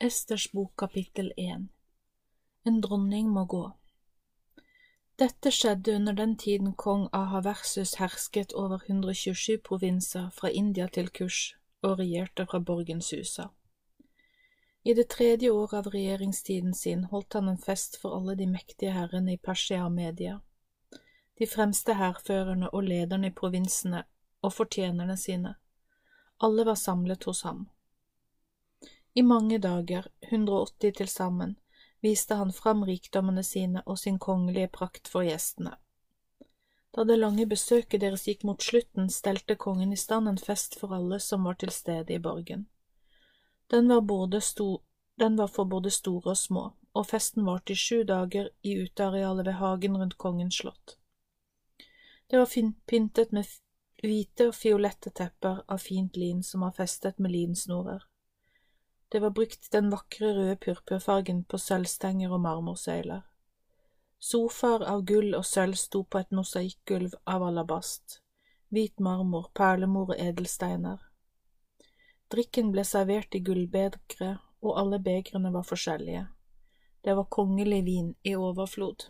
Esters bok kapittel 1 En dronning må gå Dette skjedde under den tiden kong Ahaversus hersket over 127 provinser fra India til Kush og regjerte fra borgen Susa. I det tredje året av regjeringstiden sin holdt han en fest for alle de mektige herrene i Persia og Media, de fremste hærførerne og lederne i provinsene og fortjenerne sine. Alle var samlet hos ham. I mange dager, 180 til sammen, viste han fram rikdommene sine og sin kongelige prakt for gjestene. Da det lange besøket deres gikk mot slutten, stelte kongen i stand en fest for alle som var til stede i borgen. Den var, sto, den var for både store og små, og festen varte i sju dager i utearealet ved hagen rundt kongens slott. Det var pyntet med hvite og fiolette tepper av fint lin som var festet med linsnorer. Det var brukt den vakre røde purpurfargen på sølvstenger og marmorsøyler. Sofaer av gull og sølv sto på et mosaikkgulv av alabast, hvit marmor, perlemor og edelsteiner. Drikken ble servert i gullbegre, og alle begrene var forskjellige. Det var kongelig vin i overflod.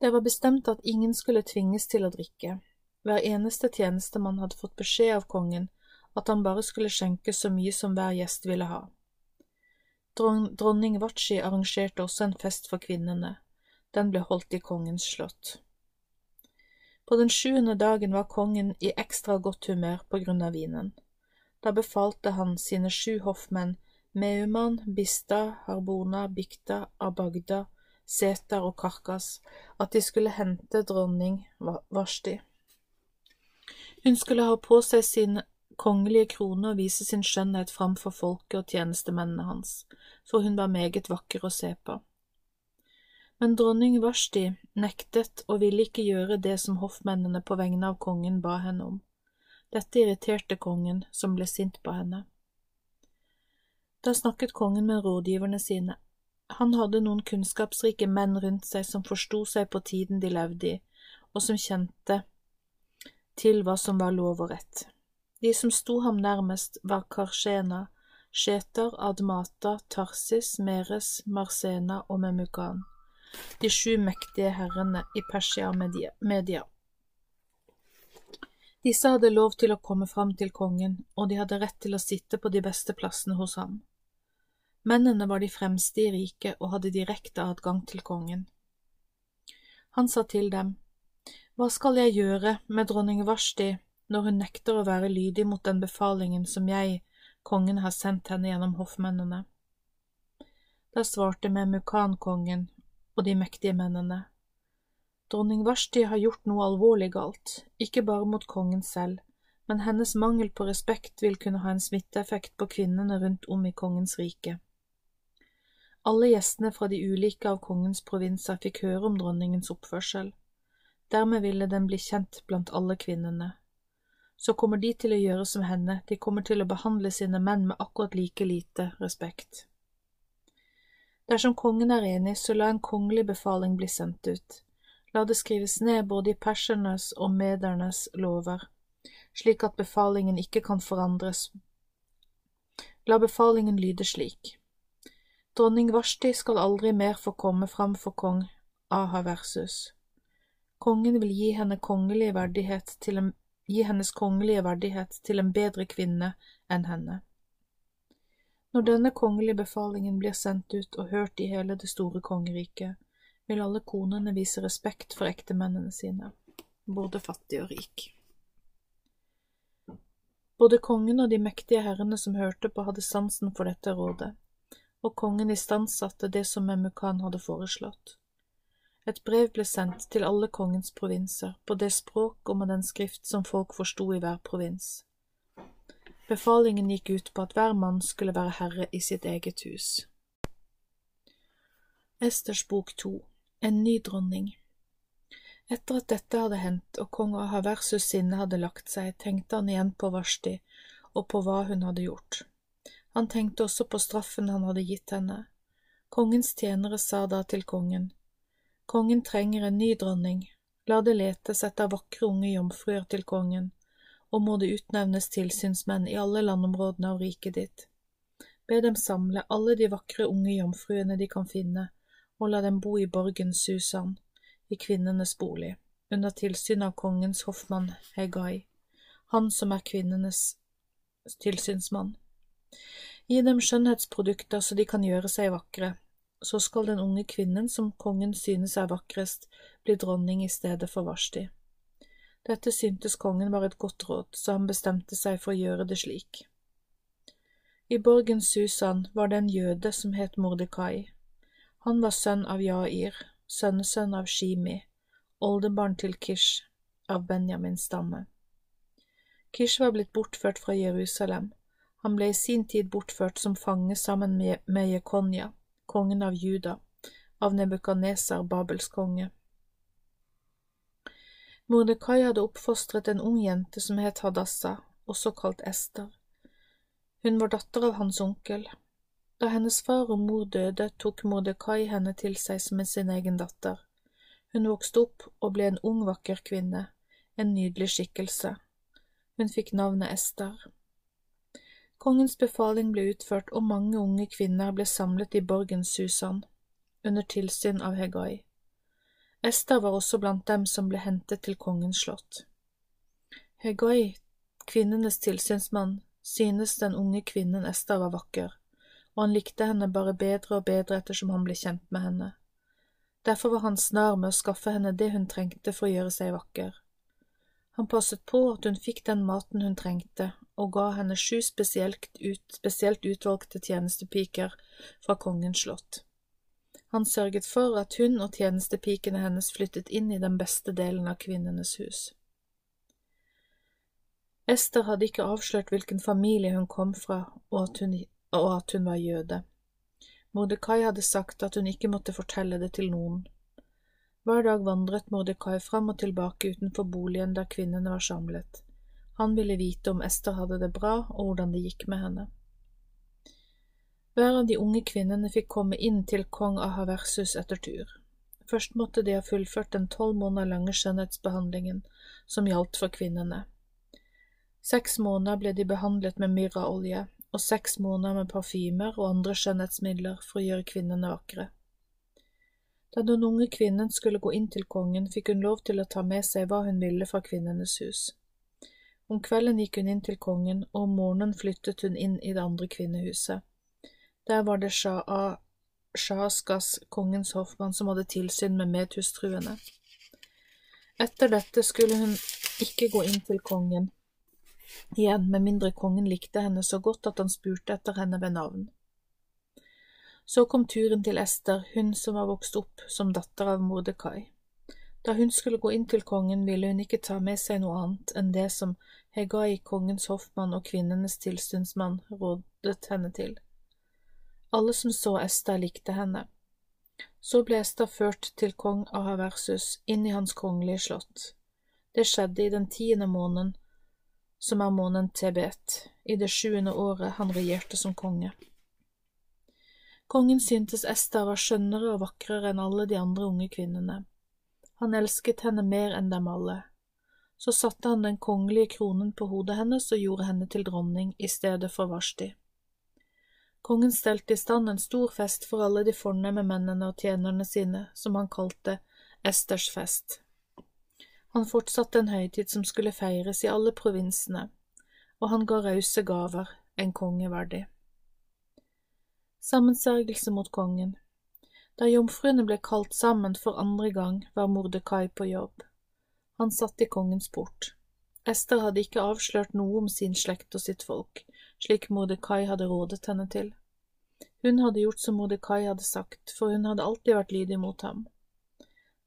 Det var bestemt at ingen skulle tvinges til å drikke. Hver eneste tjenestemann hadde fått beskjed av kongen at han bare skulle skjenke så mye som hver gjest ville ha. Dronning Vachi arrangerte også en fest for kvinnene. Den ble holdt i kongens slott. På den sjuende dagen var kongen i ekstra godt humør på grunn av vinen. Da befalte han sine sju hoffmenn, Meuman, Bista, Harbona, Bikta, Abagda, Setar og Karkas, at de skulle hente dronning Vashti. Hun skulle ha på seg sin kongelige krone og vise sin skjønnhet framfor folket og tjenestemennene hans, for hun var meget vakker å se på. Men dronning Vashti nektet og ville ikke gjøre det som hoffmennene på vegne av kongen ba henne om. Dette irriterte kongen, som ble sint på henne. Da snakket kongen med rådgiverne sine. Han hadde noen kunnskapsrike menn rundt seg som forsto seg på tiden de levde i, og som kjente til hva som var lov og rett. De som sto ham nærmest, var Karshena, Shetar, Admata, Tarsis, Meres, Marsena og Memukan, de sju mektige herrene i Persia Media. Disse hadde lov til å komme fram til kongen, og de hadde rett til å sitte på de beste plassene hos ham. Mennene var de fremste i riket og hadde direkte adgang til kongen. Han sa til dem, Hva skal jeg gjøre med dronning Vashti når hun nekter å være lydig mot den befalingen som jeg, kongen, har sendt henne gjennom hoffmennene. Da svarte Memukan-kongen og de mektige mennene. Dronning Vashti har gjort noe alvorlig galt, ikke bare mot kongen selv, men hennes mangel på respekt vil kunne ha en smitteeffekt på kvinnene rundt om i kongens rike. Alle gjestene fra de ulike av kongens provinser fikk høre om dronningens oppførsel. Dermed ville den bli kjent blant alle kvinnene så kommer de til å gjøre som henne, de kommer til å behandle sine menn med akkurat like lite respekt. Dersom kongen er enig, så la en kongelig befaling bli sendt ut. La det skrives ned både i persernes og medernes lover, slik at befalingen ikke kan forandres. La befalingen lyde slik. Dronning Vashti skal aldri mer få komme fram for kong Ahaversus. Kongen vil gi henne kongelig verdighet til en gi hennes kongelige verdighet til en bedre kvinne enn henne. Når denne kongelige befalingen blir sendt ut og hørt i hele det store kongeriket, vil alle konene vise respekt for ektemennene sine, både fattig og rik. Både kongen og de mektige herrene som hørte på, hadde sansen for dette rådet, og kongen istandsatte det som Memukan hadde foreslått. Et brev ble sendt til alle kongens provinser, på det språk og med den skrift som folk forsto i hver provins. Befalingen gikk ut på at hver mann skulle være herre i sitt eget hus. Esters bok to En ny dronning Etter at dette hadde hendt og kong Ahaversus sinne hadde lagt seg, tenkte han igjen på Vashti og på hva hun hadde gjort. Han tenkte også på straffen han hadde gitt henne. Kongens tjenere sa da til kongen, Kongen trenger en ny dronning, la det letes etter vakre unge jomfruer til kongen, og må det utnevnes tilsynsmenn i alle landområdene av riket ditt. be dem samle alle de vakre unge jomfruene de kan finne, og la dem bo i borgen Susan, i kvinnenes bolig, under tilsyn av kongens hoffmann Hegai, han som er kvinnenes tilsynsmann. Gi dem skjønnhetsprodukter så de kan gjøre seg vakre, så skal den unge kvinnen som kongen synes er vakrest, bli dronning i stedet for Vashti. Dette syntes kongen var et godt råd, så han bestemte seg for å gjøre det slik. I borgen Susan var det en jøde som het Mordekai. Han var sønn av Jair, sønnesønn av Shimi, oldebarn til Kish, av Benjamins stamme. Kish var blitt bortført fra Jerusalem. Han ble i sin tid bortført som fange sammen med Jekonja, kongen av Juda, av Nebukadnesar, Babels konge. Mordekai hadde oppfostret en ung jente som het Hadassa, også kalt Ester. Hun var datter av hans onkel. Da hennes far og mor døde, tok Mordekai henne til seg som sin egen datter. Hun vokste opp og ble en ung, vakker kvinne, en nydelig skikkelse. Hun fikk navnet Ester. Kongens befaling ble utført, og mange unge kvinner ble samlet i borgen Susan, under tilsyn av Hegai. Ester var også blant dem som ble hentet til kongens slott. Hegai, kvinnenes tilsynsmann, synes den unge kvinnen Ester var vakker, og han likte henne bare bedre og bedre ettersom han ble kjent med henne. Derfor var han snar med å skaffe henne det hun trengte for å gjøre seg vakker. Han passet på at hun fikk den maten hun trengte, og ga henne sju spesielt, ut, spesielt utvalgte tjenestepiker fra kongens slott. Han sørget for at hun og tjenestepikene hennes flyttet inn i den beste delen av kvinnenes hus. Ester hadde ikke avslørt hvilken familie hun kom fra, og at hun, og at hun var jøde. Mordekai hadde sagt at hun ikke måtte fortelle det til noen. Hver dag vandret Mordekai fram og tilbake utenfor boligen der kvinnene var samlet. Han ville vite om Ester hadde det bra, og hvordan det gikk med henne. Hver av de unge kvinnene fikk komme inn til kong Ahaversus etter tur. Først måtte de ha fullført den tolv måneder lange skjønnhetsbehandlingen som gjaldt for kvinnene. Seks måneder ble de behandlet med myrraolje, og seks måneder med parfymer og andre skjønnhetsmidler for å gjøre kvinnene vakre. Da den unge kvinnen skulle gå inn til kongen, fikk hun lov til å ta med seg hva hun ville fra kvinnenes hus. Om kvelden gikk hun inn til kongen, og om morgenen flyttet hun inn i det andre kvinnehuset. Der var det Shahaskas, kongens hoffmann, som hadde tilsyn med medhustruene. Etter dette skulle hun ikke gå inn til kongen igjen, med mindre kongen likte henne så godt at han spurte etter henne ved navn. Så kom turen til Ester, hun som var vokst opp som datter av Mordekai. Da hun skulle gå inn til kongen, ville hun ikke ta med seg noe annet enn det som Hegai, kongens hoffmann og kvinnenes tilsynsmann, rådet henne til. Alle som så Esta, likte henne. Så ble Esta ført til kong Ahaversus, inn i hans kongelige slott. Det skjedde i den tiende måneden, som er måneden Tebet, i det sjuende året han regjerte som konge. Kongen syntes Esta var skjønnere og vakrere enn alle de andre unge kvinnene. Han elsket henne mer enn dem alle. Så satte han den kongelige kronen på hodet hennes og gjorde henne til dronning i stedet for Vashti. Kongen stelte i stand en stor fest for alle de fornemme mennene og tjenerne sine, som han kalte Esters fest. Han fortsatte en høytid som skulle feires i alle provinsene, og han ga rause gaver, en konge verdig. Sammensvergelse mot kongen da jomfruene ble kalt sammen for andre gang, var Mordekai på jobb. Han satt i kongens port. Ester hadde ikke avslørt noe om sin slekt og sitt folk, slik Mordekai hadde rådet henne til. Hun hadde gjort som Mordekai hadde sagt, for hun hadde alltid vært lydig mot ham.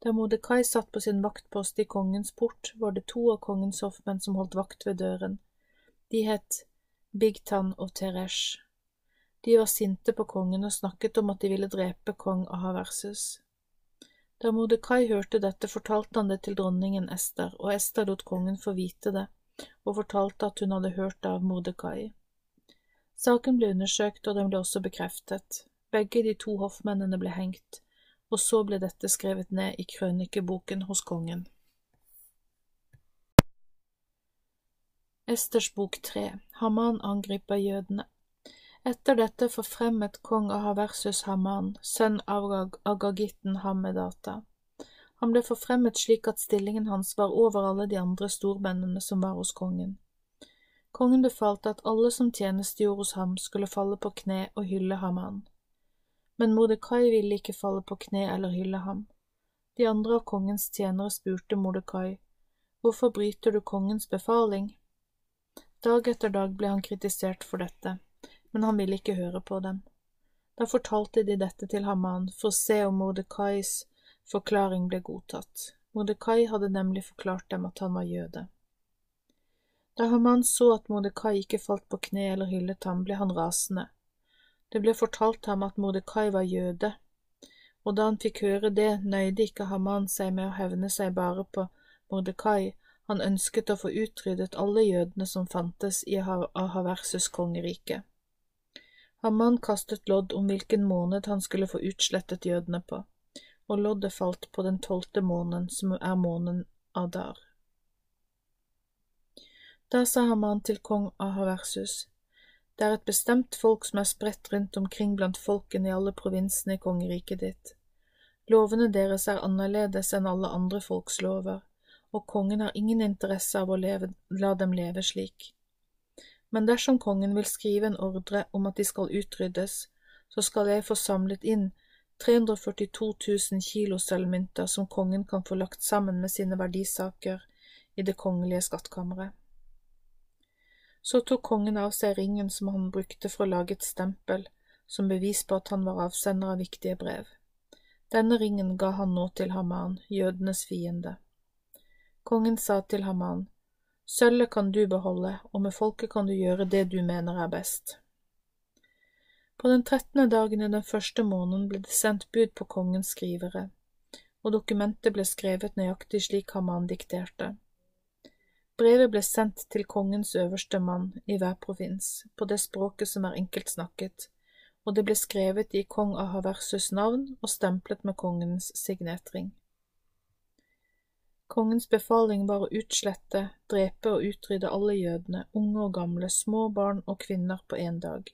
Da Mordekai satt på sin vaktpost i kongens port, var det to av kongens hoffmenn som holdt vakt ved døren. De het Bigtan og Teresh. De var sinte på kongen og snakket om at de ville drepe kong Ahaversus. Da Mordekai hørte dette, fortalte han det til dronningen Ester, og Ester lot kongen få vite det, og fortalte at hun hadde hørt det av Mordekai. Saken ble undersøkt, og den ble også bekreftet. Begge de to hoffmennene ble hengt, og så ble dette skrevet ned i krønikeboken hos kongen. Esters bok tre Haman angriper jødene Etter dette forfremmet kong Ahaversus Haman, sønn av Agagitten Hammedata. Han ble forfremmet slik at stillingen hans var over alle de andre stormennene som var hos kongen. Kongen befalte at alle som tjenestegjorde hos ham, skulle falle på kne og hylle Haman. Men Mordekai ville ikke falle på kne eller hylle ham. De andre av kongens tjenere spurte Mordekai, Hvorfor bryter du kongens befaling? Dag etter dag ble han kritisert for dette, men han ville ikke høre på dem. Da fortalte de dette til Haman for å se om Mordekais forklaring ble godtatt. Mordekai hadde nemlig forklart dem at han var jøde. Da Haman så at Mordekai ikke falt på kne eller hyllet ham, ble han rasende. Det ble fortalt ham at Mordekai var jøde, og da han fikk høre det, nøyde ikke Haman seg med å hevne seg bare på Mordekai, han ønsket å få utryddet alle jødene som fantes i Ahaversus kongerike. Haman kastet lodd om hvilken måned han skulle få utslettet jødene på, og loddet falt på den tolvte måneden, som er måneden Adar. Da sa Haman til kong Ahaversus, det er et bestemt folk som er spredt rundt omkring blant folkene i alle provinsene i kongeriket ditt. Lovene deres er annerledes enn alle andre folks lover og kongen har ingen interesse av å leve, la dem leve slik. Men dersom kongen vil skrive en ordre om at de skal utryddes, så skal jeg få samlet inn 342 000 kilo sølvmynter som kongen kan få lagt sammen med sine verdisaker i det kongelige skattkammeret. Så tok kongen av seg ringen som han brukte for å lage et stempel som bevis på at han var avsender av viktige brev. Denne ringen ga han nå til Haman, jødenes fiende. Kongen sa til Haman, Sølvet kan du beholde, og med folket kan du gjøre det du mener er best. På den trettende dagen i den første måneden ble det sendt bud på kongens skrivere, og dokumentet ble skrevet nøyaktig slik Haman dikterte. Brevet ble sendt til kongens øverste mann i hver provins, på det språket som er enkelt snakket, og det ble skrevet i kong Ahaversus navn og stemplet med kongens signetring. Kongens befaling var å utslette, drepe og utrydde alle jødene, unge og gamle, små barn og kvinner på én dag.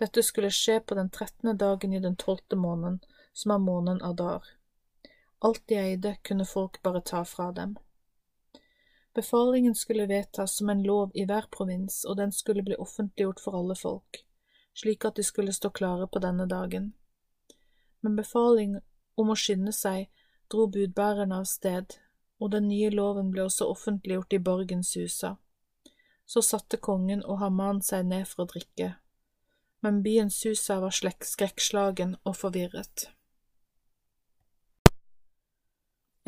Dette skulle skje på den trettende dagen i den tolvte måneden, som er måneden Adar. Alt de eide, kunne folk bare ta fra dem. Befalingen skulle vedtas som en lov i hver provins, og den skulle bli offentliggjort for alle folk, slik at de skulle stå klare på denne dagen. Men befaling om å skynde seg dro budbærerne av sted, og den nye loven ble også offentliggjort i borgens husa. Så satte kongen og Haman seg ned for å drikke, men byens husa var skrekkslagen og forvirret.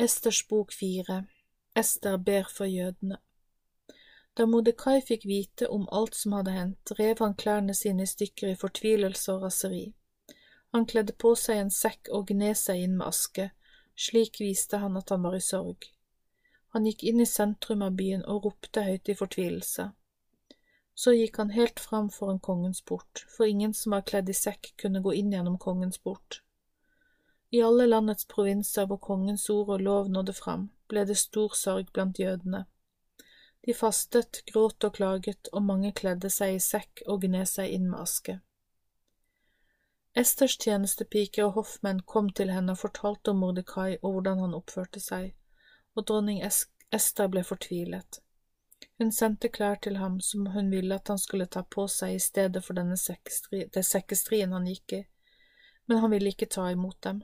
Esters bok fire Ester ber for jødene Da Modekai fikk vite om alt som hadde hendt, rev han klærne sine i stykker i fortvilelse og raseri. Han kledde på seg en sekk og gned seg inn med aske, slik viste han at han var i sorg. Han gikk inn i sentrum av byen og ropte høyt i fortvilelse. Så gikk han helt fram foran kongens port, for ingen som var kledd i sekk kunne gå inn gjennom kongens port. I alle landets provinser hvor kongens ord og lov nådde fram, ble det stor sorg blant jødene. De fastet, gråt og klaget, og mange kledde seg i sekk og gned seg inn med aske. Esters tjenestepiker og hoffmenn kom til henne og fortalte om Mordekai og hvordan han oppførte seg, og dronning Esta ble fortvilet. Hun sendte klær til ham som hun ville at han skulle ta på seg i stedet for denne sekkestrien han gikk i, men han ville ikke ta imot dem.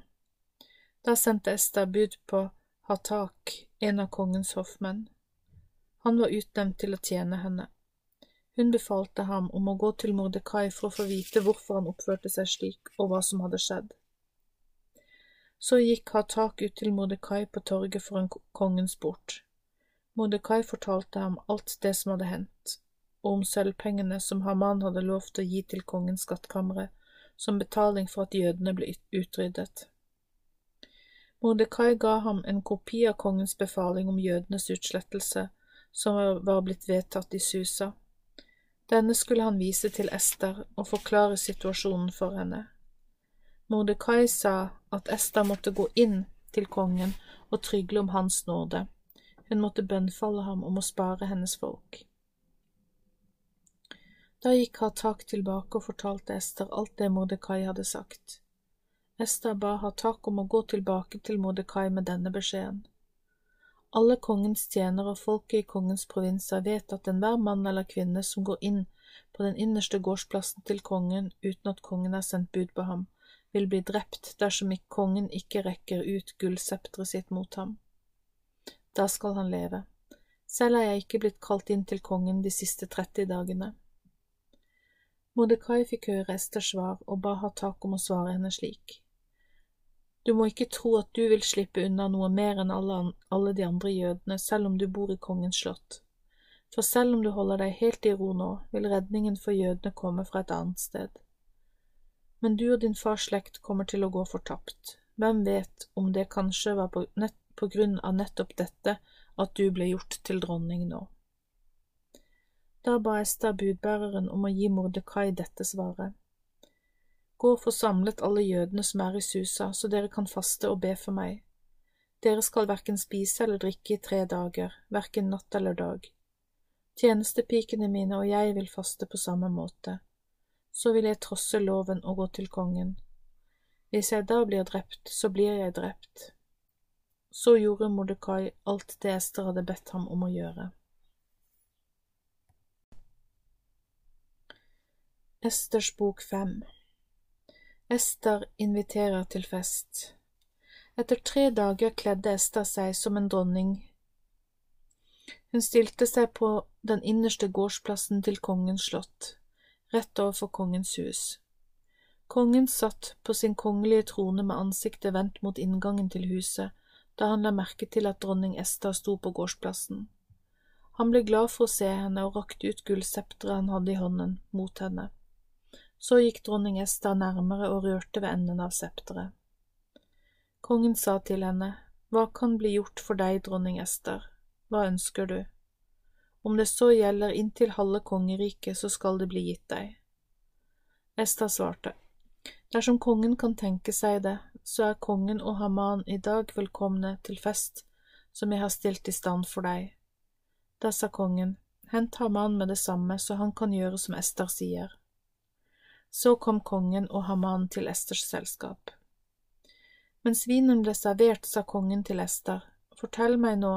Da sendte Esta bud på Hatak, en av kongens hoffmenn. Han var utnevnt til å tjene henne. Hun befalte ham om å gå til Mordekai for å få vite hvorfor han oppførte seg slik, og hva som hadde skjedd. Så gikk Hatak ut til Mordekai på torget foran kongens port. Mordekai fortalte ham alt det som hadde hendt, og om sølvpengene som Haman hadde lovt å gi til kongens skattkamre, som betaling for at jødene ble utryddet. Mordekai ga ham en kopi av kongens befaling om jødenes utslettelse, som var blitt vedtatt i Susa. Denne skulle han vise til Ester og forklare situasjonen for henne. Mordekai sa at Ester måtte gå inn til kongen og trygle om hans nåde. Hun måtte bønnfalle ham om å spare hennes folk. Da gikk Hatak tilbake og fortalte Ester alt det Mordekai hadde sagt. Ester ba Hatak om å gå tilbake til Mordekai med denne beskjeden. Alle kongens tjenere og folket i kongens provinser vet at enhver mann eller kvinne som går inn på den innerste gårdsplassen til kongen uten at kongen har sendt bud på ham, vil bli drept dersom kongen ikke rekker ut gullsepteret sitt mot ham. Da skal han leve. Selv er jeg ikke blitt kalt inn til kongen de siste 30 dagene. Mordekai fikk høre Esters svar og ba Hatak om å svare henne slik. Du må ikke tro at du vil slippe unna noe mer enn alle de andre jødene, selv om du bor i kongens slott. For selv om du holder deg helt i ro nå, vil redningen for jødene komme fra et annet sted. Men du og din fars slekt kommer til å gå fortapt. Hvem vet om det kanskje var på, nett, på grunn av nettopp dette at du ble gjort til dronning nå. Da ba Ester budbæreren om å gi Mordekai dette svaret. Gå og få samlet alle jødene som er i Susa, så dere kan faste og be for meg. Dere skal hverken spise eller drikke i tre dager, hverken natt eller dag. Tjenestepikene mine og jeg vil faste på samme måte. Så vil jeg trosse loven og gå til kongen. Hvis jeg da blir drept, så blir jeg drept. Så gjorde Mordekai alt det Ester hadde bedt ham om å gjøre. Esters bok fem Ester inviterer til fest. Etter tre dager kledde Ester seg som en dronning. Hun stilte seg på den innerste gårdsplassen til kongens slott, rett overfor kongens hus. Kongen satt på sin kongelige trone med ansiktet vendt mot inngangen til huset da han la merke til at dronning Esther sto på gårdsplassen. Han ble glad for å se henne og rakte ut gullsepteret han hadde i hånden, mot henne. Så gikk dronning Esta nærmere og rørte ved enden av septeret. Kongen sa til henne, Hva kan bli gjort for deg, dronning Ester, hva ønsker du? Om det så gjelder inntil halve kongeriket, så skal det bli gitt deg. Esta svarte, Dersom kongen kan tenke seg det, så er kongen og Haman i dag velkomne til fest som jeg har stilt i stand for deg. Da sa kongen, Hent Haman med det samme, så han kan gjøre som Ester sier. Så kom kongen og Haman til Esters selskap. Mens vinen ble servert, sa kongen til Ester, fortell meg nå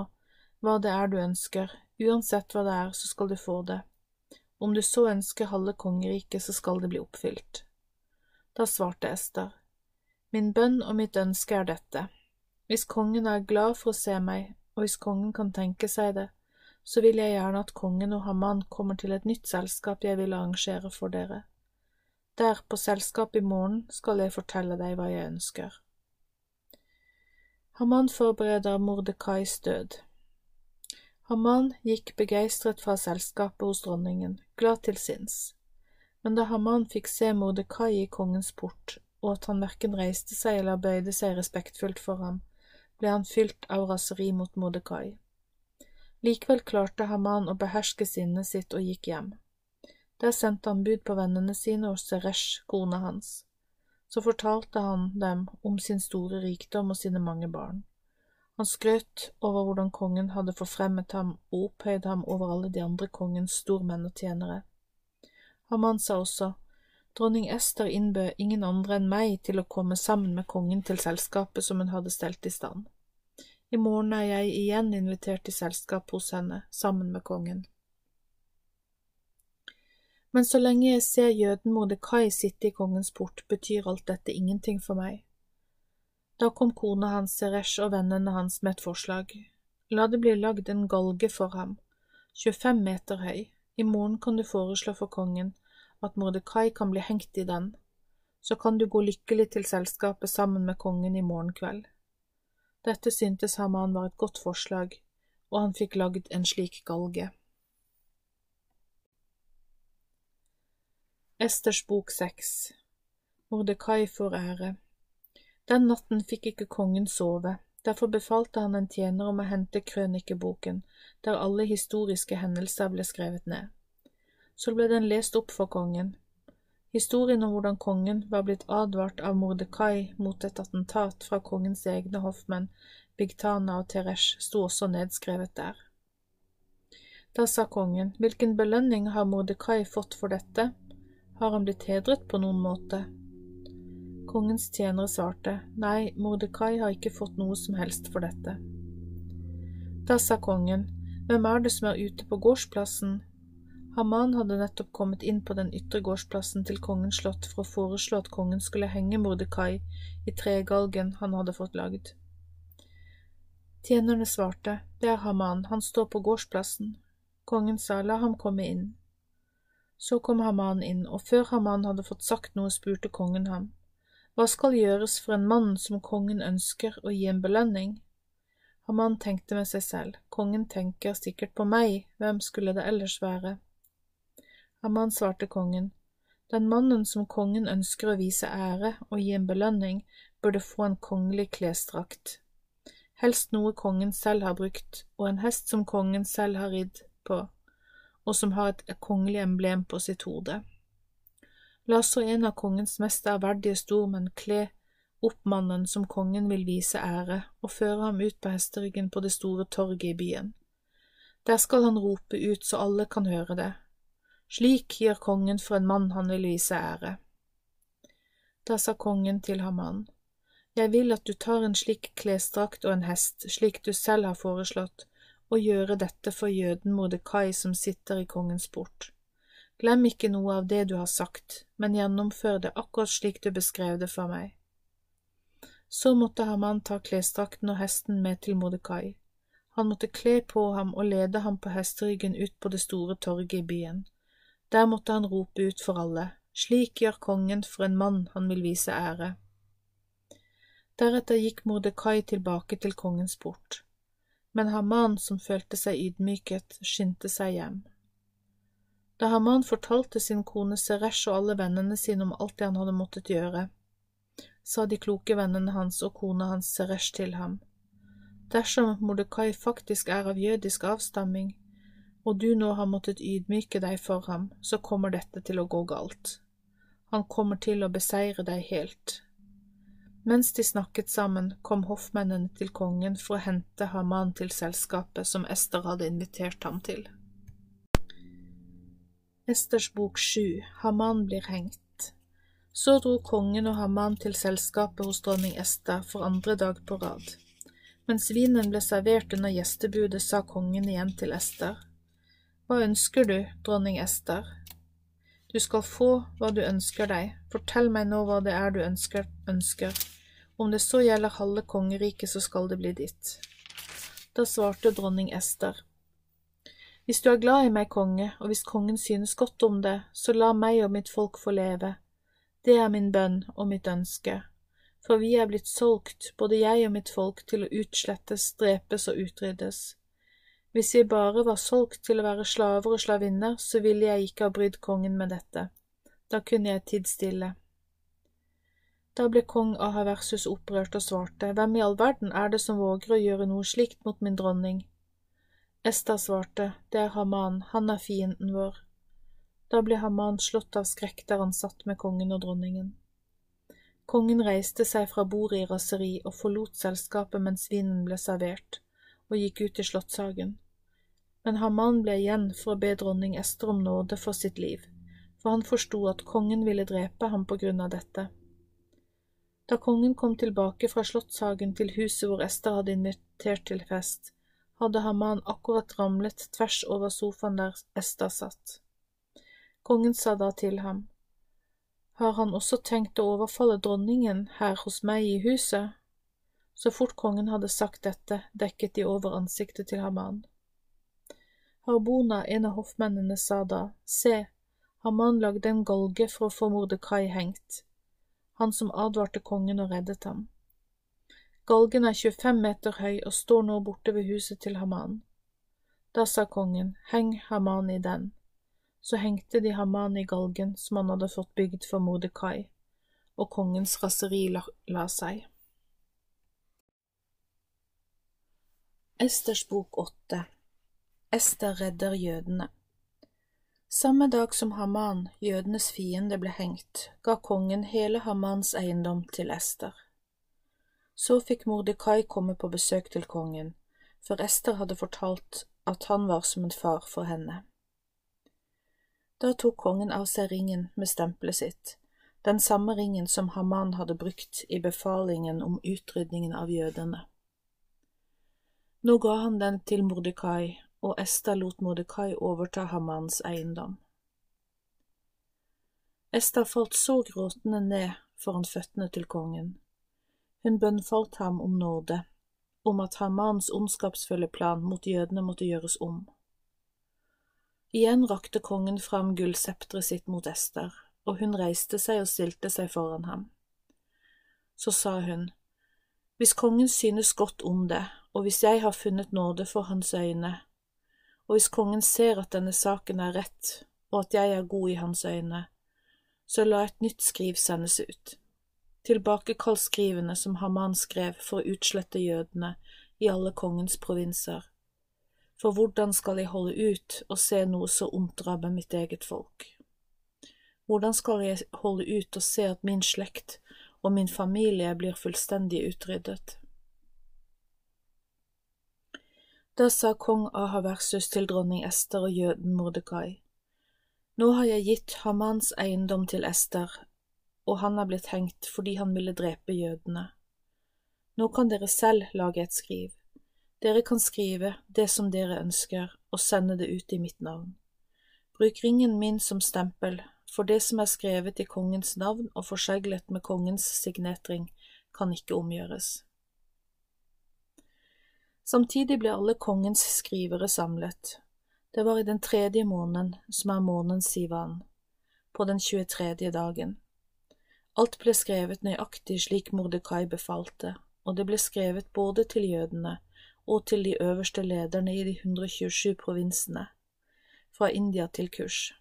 hva det er du ønsker, uansett hva det er, så skal du få det. Om du så ønsker halve kongeriket, så skal det bli oppfylt. Da svarte Ester, Min bønn og mitt ønske er dette. Hvis kongen er glad for å se meg, og hvis kongen kan tenke seg det, så vil jeg gjerne at kongen og Haman kommer til et nytt selskap jeg vil arrangere for dere. Der, på selskap i morgen, skal jeg fortelle deg hva jeg ønsker. Haman forbereder Mordekais død. Haman gikk begeistret fra selskapet hos dronningen, glad til sinns. Men da Haman fikk se Mordekai i kongens port, og at han verken reiste seg eller bøyde seg respektfullt for ham, ble han fylt av raseri mot Mordekai. Likevel klarte Haman å beherske sinnet sitt og gikk hjem. Der sendte han bud på vennene sine og Seresh, kona hans. Så fortalte han dem om sin store rikdom og sine mange barn. Han skrøt over hvordan kongen hadde forfremmet ham og opphøyd ham over alle de andre kongens stormenn og tjenere. Haman sa også, Dronning Ester innbød ingen andre enn meg til å komme sammen med kongen til selskapet som hun hadde stelt i stand. I morgen er jeg igjen invitert til selskap hos henne, sammen med kongen men så lenge jeg ser jøden Mordekai sitte i kongens port, betyr alt dette ingenting for meg. Da kom kona hans Seresh og vennene hans med et forslag. La det bli lagd en galge for ham, 25 meter høy. I morgen kan du foreslå for kongen at Mordekai kan bli hengt i den. Så kan du gå lykkelig til selskapet sammen med kongen i morgen kveld. Dette syntes Haman var et godt forslag, og han fikk lagd en slik galge. Esters bok seks Mordekai får ære Den natten fikk ikke kongen sove, derfor befalte han en tjener om å hente krønikeboken, der alle historiske hendelser ble skrevet ned. Så ble den lest opp for kongen. Historien om hvordan kongen var blitt advart av Mordekai mot et attentat fra kongens egne hoffmenn, Bigtana og Teresh, sto også nedskrevet der. Da sa kongen, hvilken belønning har Mordekai fått for dette, har han blitt hedret på noen måte? Kongens tjenere svarte, nei, Mordekai har ikke fått noe som helst for dette. Da sa kongen, hvem er det som er ute på gårdsplassen? Haman hadde nettopp kommet inn på den ytre gårdsplassen til kongens slott for å foreslå at kongen skulle henge Mordekai i tregalgen han hadde fått lagd. Tjenerne svarte, det er Haman, han står på gårdsplassen. Kongen sa, la ham komme inn. Så kom Haman inn, og før Haman hadde fått sagt noe, spurte kongen ham, hva skal gjøres for en mann som kongen ønsker å gi en belønning? Haman tenkte med seg selv, kongen tenker sikkert på meg, hvem skulle det ellers være? Haman svarte kongen, den mannen som kongen ønsker å vise ære og gi en belønning, burde få en kongelig klesdrakt helst noe kongen selv har brukt, og en hest som kongen selv har ridd på, og som har et kongelig emblem på sitt hode. La så en av kongens mest ærverdige stormenn kle opp mannen som kongen vil vise ære, og føre ham ut på hesteryggen på det store torget i byen. Der skal han rope ut så alle kan høre det. Slik gir kongen for en mann han vil vise ære. Da sa kongen til Haman, jeg vil at du tar en slik klesdrakt og en hest, slik du selv har foreslått, og gjøre dette for jøden Mordekai som sitter i kongens port. Glem ikke noe av det du har sagt, men gjennomfør det akkurat slik du beskrev det for meg. Så måtte Haman ta klesdrakten og hesten med til Mordekai. Han måtte kle på ham og lede ham på hesteryggen ut på det store torget i byen. Der måtte han rope ut for alle, slik gjør kongen for en mann han vil vise ære. Deretter gikk Mordekai tilbake til kongens port, men Haman, som følte seg ydmyket, skyndte seg hjem. Da Haman fortalte sin kone Seresh og alle vennene sine om alt det han hadde måttet gjøre, sa de kloke vennene hans og kona hans Seresh til ham. Dersom Mordekai faktisk er av jødisk avstamming, og du nå har måttet ydmyke deg for ham, så kommer dette til å gå galt. Han kommer til å beseire deg helt. Mens de snakket sammen, kom hoffmennene til kongen for å hente Haman til selskapet som Ester hadde invitert ham til. Esters bok sju Haman blir hengt Så dro kongen og Haman til selskapet hos dronning Ester for andre dag på rad. Mens vinen ble servert under gjestebudet, sa kongen igjen til Ester. Hva ønsker du, dronning Ester? Du skal få hva du ønsker deg, fortell meg nå hva det er du ønsker, ønsker. Om det så gjelder halve kongeriket, så skal det bli ditt. Da svarte dronning Ester. Hvis du er glad i meg, konge, og hvis kongen synes godt om det, så la meg og mitt folk få leve. Det er min bønn og mitt ønske. For vi er blitt solgt, både jeg og mitt folk, til å utslettes, drepes og utryddes. Hvis vi bare var solgt til å være slaver og slavinner, så ville jeg ikke ha brydd kongen med dette. Da kunne jeg tidd stille. Da ble kong Ahaversus opprørt og svarte, Hvem i all verden er det som våger å gjøre noe slikt mot min dronning? Esta svarte, Det er Haman, han er fienden vår. Da ble Haman slått av skrekk der han satt med kongen og dronningen. Kongen reiste seg fra bordet i raseri og forlot selskapet mens vinen ble servert, og gikk ut i slottshagen. Men Haman ble igjen for å be dronning Ester om nåde for sitt liv, for han forsto at kongen ville drepe ham på grunn av dette. Da kongen kom tilbake fra slottshagen til huset hvor Ester hadde invitert til fest, hadde Haman akkurat ramlet tvers over sofaen der Esta satt. Kongen sa da til ham, Har han også tenkt å overfalle dronningen her hos meg i huset? Så fort kongen hadde sagt dette, dekket de over ansiktet til Haman. Harbona, en av hoffmennene, sa da, Se, Haman lagde en galge for å få Mordekai hengt han som advarte kongen og reddet ham. Galgen er 25 meter høy og står nå borte ved huset til Haman. Da sa kongen, heng Haman i den. Så hengte de Haman i galgen som han hadde fått bygd for Mordekai, og kongens raseri la, la seg. Esters bok åtte Ester redder jødene samme dag som Haman, jødenes fiende, ble hengt, ga kongen hele Hamans eiendom til Ester. Så fikk Mordekai komme på besøk til kongen, for Ester hadde fortalt at han var som en far for henne. Da tok kongen av seg ringen med stempelet sitt, den samme ringen som Haman hadde brukt i befalingen om utryddingen av jødene. Nå ga han den til Mordekai, og Ester lot Mordekai overta Hamans eiendom. Ester falt så gråtende ned foran føttene til kongen. Hun bønnfalt ham om nåde, om at Hamans ondskapsfulle plan mot jødene måtte gjøres om. Igjen rakte kongen fram gullsepteret sitt mot Ester, og hun reiste seg og stilte seg foran ham. Så sa hun, Hvis kongen synes godt om det, og hvis jeg har funnet nåde for hans øyne, og hvis kongen ser at denne saken er rett, og at jeg er god i hans øyne, så la et nytt skriv sendes ut. Tilbakekall skrivene som Haman skrev for å utslette jødene i alle kongens provinser. For hvordan skal jeg holde ut og se noe så ondt ramme mitt eget folk? Hvordan skal jeg holde ut og se at min slekt og min familie blir fullstendig utryddet? Da sa kong Ahaversus til dronning Ester og jøden Mordekai, Nå har jeg gitt Hamans eiendom til Ester, og han er blitt hengt fordi han ville drepe jødene. Nå kan dere selv lage et skriv. Dere kan skrive det som dere ønsker, og sende det ut i mitt navn. Bruk ringen min som stempel, for det som er skrevet i kongens navn og forseglet med kongens signetring, kan ikke omgjøres. Samtidig ble alle kongens skrivere samlet. Det var i den tredje måneden, som er måneden Sivan, på den 23. dagen. Alt ble skrevet nøyaktig slik Mordekai befalte, og det ble skrevet både til jødene og til de øverste lederne i de 127 provinsene, fra India til Kush.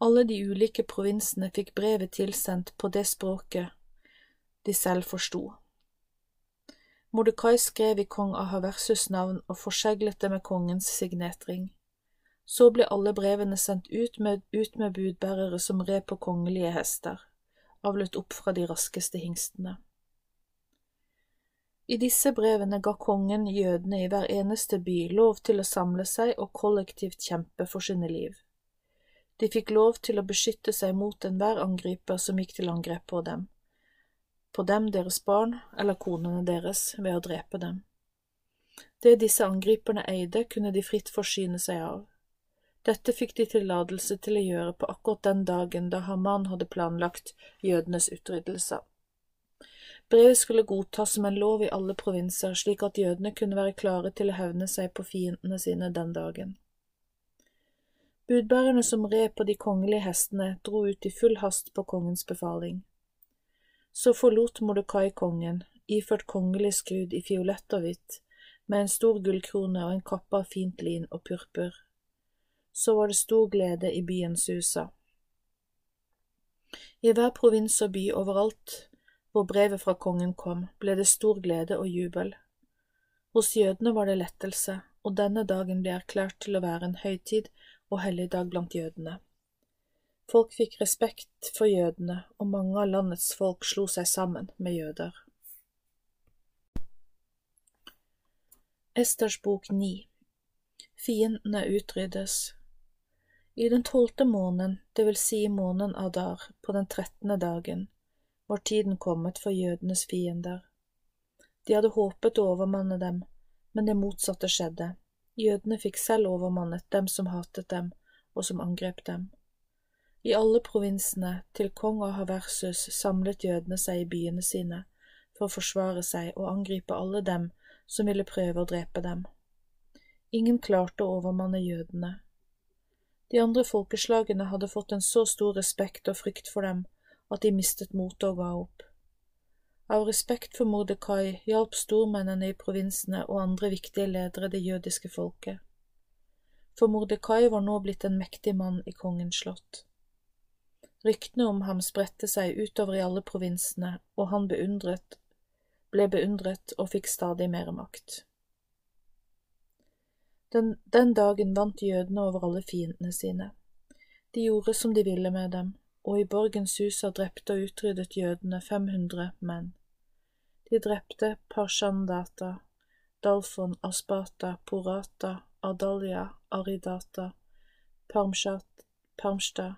Alle de ulike provinsene fikk brevet tilsendt på det språket de selv forsto. Mordekai skrev i kong Ahaversus navn og forseglet det med kongens signetring. Så ble alle brevene sendt ut med, ut med budbærere som red på kongelige hester, avlet opp fra de raskeste hingstene. I disse brevene ga kongen jødene i hver eneste by lov til å samle seg og kollektivt kjempe for sine liv. De fikk lov til å beskytte seg mot enhver angriper som gikk til angrep på dem, på dem, deres barn eller konene deres, ved å drepe dem. Det disse angriperne eide, kunne de fritt forsyne seg av. Dette fikk de tillatelse til å gjøre på akkurat den dagen da Haman hadde planlagt jødenes utryddelse. Brevet skulle godtas som en lov i alle provinser, slik at jødene kunne være klare til å hevne seg på fiendene sine den dagen. Budbærerne som red på de kongelige hestene, dro ut i full hast på kongens befaling. Så forlot Mordekai kongen, iført kongelig skrud i fiolett og hvitt, med en stor gullkrone og en kappe av fint lin og purpur. Så var det stor glede i byens husa. I hver provins og by overalt hvor brevet fra kongen kom, ble det stor glede og jubel. Hos jødene var det lettelse, og denne dagen ble erklært til å være en høytid og helligdag blant jødene. Folk fikk respekt for jødene, og mange av landets folk slo seg sammen med jøder. Esters bok 9 Fiendene utryddes I den tolvte måneden, det vil si måneden Adar, på den trettende dagen, var tiden kommet for jødenes fiender. De hadde håpet å overmanne dem, men det motsatte skjedde. Jødene fikk selv overmannet dem som hatet dem og som angrep dem. I alle provinsene, til kong Ahaversus, samlet jødene seg i byene sine for å forsvare seg og angripe alle dem som ville prøve å drepe dem. Ingen klarte å overmanne jødene. De andre folkeslagene hadde fått en så stor respekt og frykt for dem at de mistet motet og ga opp. Av respekt for Mordekai hjalp stormennene i provinsene og andre viktige ledere det jødiske folket. For Mordekai var nå blitt en mektig mann i kongens slott. Ryktene om ham spredte seg utover i alle provinsene, og han beundret, ble beundret og fikk stadig mer makt. Den, den dagen vant jødene over alle fiendene sine. De gjorde som de ville med dem, og i borgens huser drepte og utryddet jødene 500 menn. De drepte Parshandata, Dalfon, Aspata, Porata, Adalia, Aridata, Parmshat, Parmsta,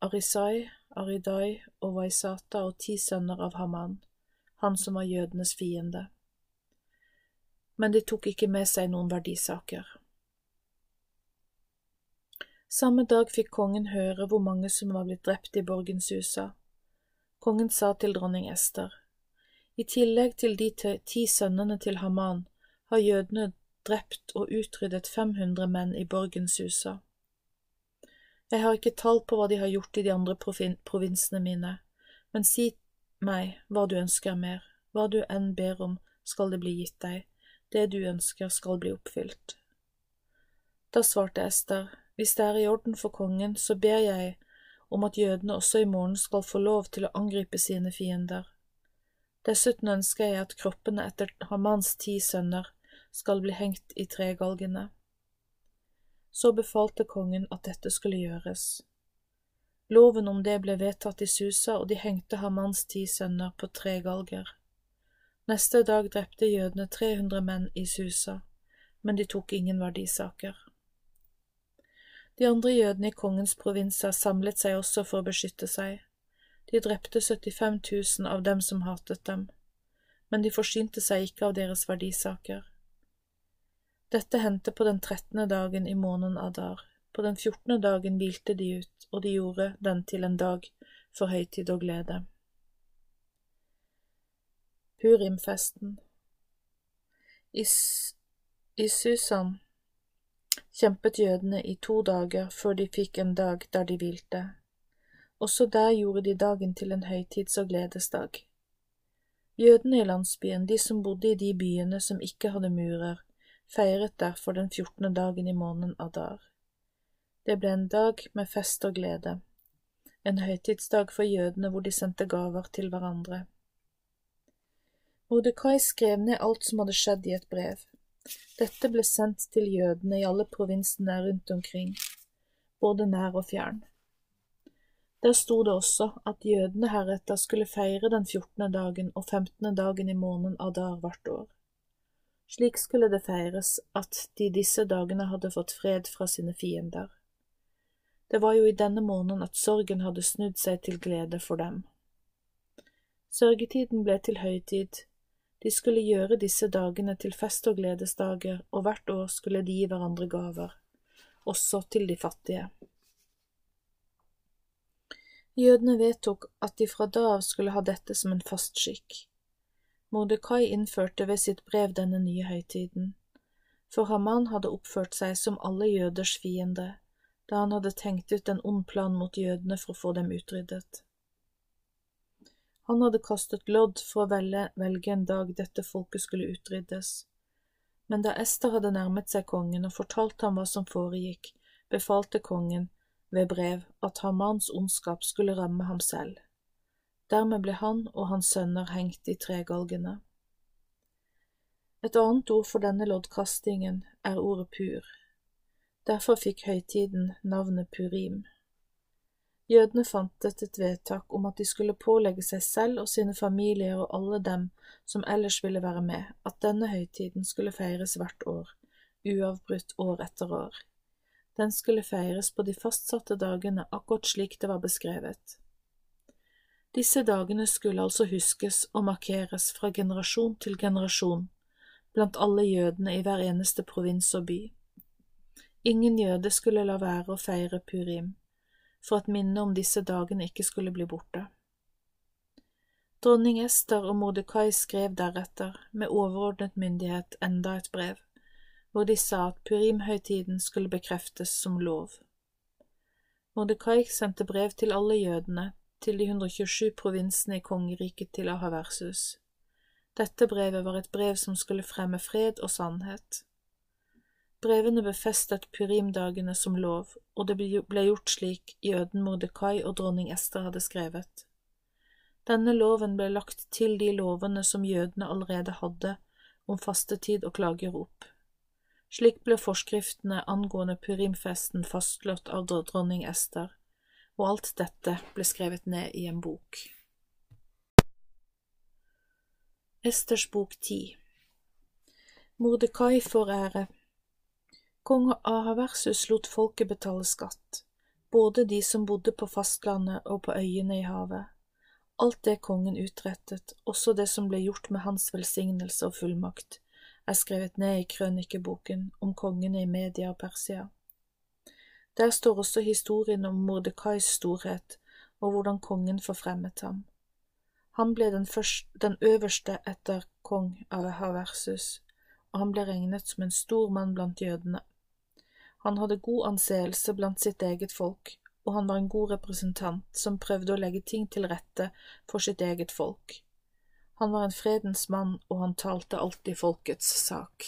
Arisai, Aridai og Vaisata og ti sønner av Haman, han som var jødenes fiende. Men de tok ikke med seg noen verdisaker. Samme dag fikk kongen høre hvor mange som var blitt drept i borgenshusa. Kongen sa til dronning Ester, i tillegg til de ti sønnene til Haman har jødene drept og utryddet 500 menn i borgenshusa. Jeg har ikke tall på hva de har gjort i de andre provinsene mine, men si meg hva du ønsker mer, hva du enn ber om skal det bli gitt deg, det du ønsker skal bli oppfylt. Da svarte Ester, hvis det er i orden for kongen, så ber jeg om at jødene også i morgen skal få lov til å angripe sine fiender. Dessuten ønsker jeg at kroppene etter Hamans ti sønner skal bli hengt i tregalgene. Så befalte kongen at dette skulle gjøres. Loven om det ble vedtatt i Susa, og de hengte Hamans ti sønner på tre galger. Neste dag drepte jødene 300 menn i Susa, men de tok ingen verdisaker. De andre jødene i kongens provinser samlet seg også for å beskytte seg. De drepte 75 000 av dem som hatet dem, men de forsynte seg ikke av deres verdisaker. Dette hendte på den trettende dagen i måneden Adar. På den fjortende dagen hvilte de ut, og de gjorde den til en dag for høytid og glede. Purimfesten I, I Susan kjempet jødene i to dager før de fikk en dag der de hvilte. Også der gjorde de dagen til en høytids- og gledesdag. Jødene i landsbyen, de som bodde i de byene som ikke hadde murer, feiret derfor den fjortende dagen i måneden Adar. Det ble en dag med fest og glede, en høytidsdag for jødene hvor de sendte gaver til hverandre. Mordekai skrev ned alt som hadde skjedd i et brev. Dette ble sendt til jødene i alle provinsene rundt omkring, både nær og fjern. Der sto det også at jødene heretter skulle feire den fjortende dagen og femtende dagen i måneden Adar hvert år. Slik skulle det feires at de disse dagene hadde fått fred fra sine fiender. Det var jo i denne måneden at sorgen hadde snudd seg til glede for dem. Sørgetiden ble til høytid, de skulle gjøre disse dagene til fest og gledesdager, og hvert år skulle de gi hverandre gaver, også til de fattige. Jødene vedtok at de fra da av skulle ha dette som en fast skikk. Mordekai innførte ved sitt brev denne nye høytiden, for Haman hadde oppført seg som alle jøders fiende, da han hadde tenkt ut en ond plan mot jødene for å få dem utryddet. Han hadde kastet lodd for å velge, velge en dag dette folket skulle utryddes, men da Ester hadde nærmet seg kongen og fortalt ham hva som foregikk, befalte kongen ved brev at Hamans ondskap skulle ramme ham selv. Dermed ble han og hans sønner hengt i tregalgene. Et annet ord for denne loddkastingen er ordet pur. Derfor fikk høytiden navnet purim. Jødene fantet et vedtak om at de skulle pålegge seg selv og sine familier og alle dem som ellers ville være med, at denne høytiden skulle feires hvert år, uavbrutt år etter år. Den skulle feires på de fastsatte dagene akkurat slik det var beskrevet. Disse dagene skulle altså huskes og markeres fra generasjon til generasjon blant alle jødene i hver eneste provins og by. Ingen jøde skulle la være å feire Purim, for at minnet om disse dagene ikke skulle bli borte. Dronning Ester og Mordekai skrev deretter, med overordnet myndighet, enda et brev, hvor de sa at Purim-høytiden skulle bekreftes som lov. Mordekai sendte brev til alle jødene, til de 127 provinsene i kongeriket til Ahaversus. Dette brevet var et brev som skulle fremme fred og sannhet. Brevene befestet purimdagene som lov, og det ble gjort slik jøden Mordekai og dronning Ester hadde skrevet. Denne loven ble lagt til de lovene som jødene allerede hadde om fastetid og klagerop. Slik ble forskriftene angående purimfesten fastslått av dronning Ester, og alt dette ble skrevet ned i en bok. Esters bok ti Mordekai får ære. Kong Ahaversus lot folket betale skatt, både de som bodde på fastlandet og på øyene i havet. Alt det kongen utrettet, også det som ble gjort med hans velsignelse og fullmakt, er skrevet ned i krønikeboken om kongene i Media og Persia. Der står også historien om Mordekais storhet og hvordan kongen forfremmet ham. Han ble den, første, den øverste etter kong Ahaversus, og han ble regnet som en stor mann blant jødene. Han hadde god anseelse blant sitt eget folk, og han var en god representant som prøvde å legge ting til rette for sitt eget folk. Han var en fredens mann, og han talte alltid folkets sak.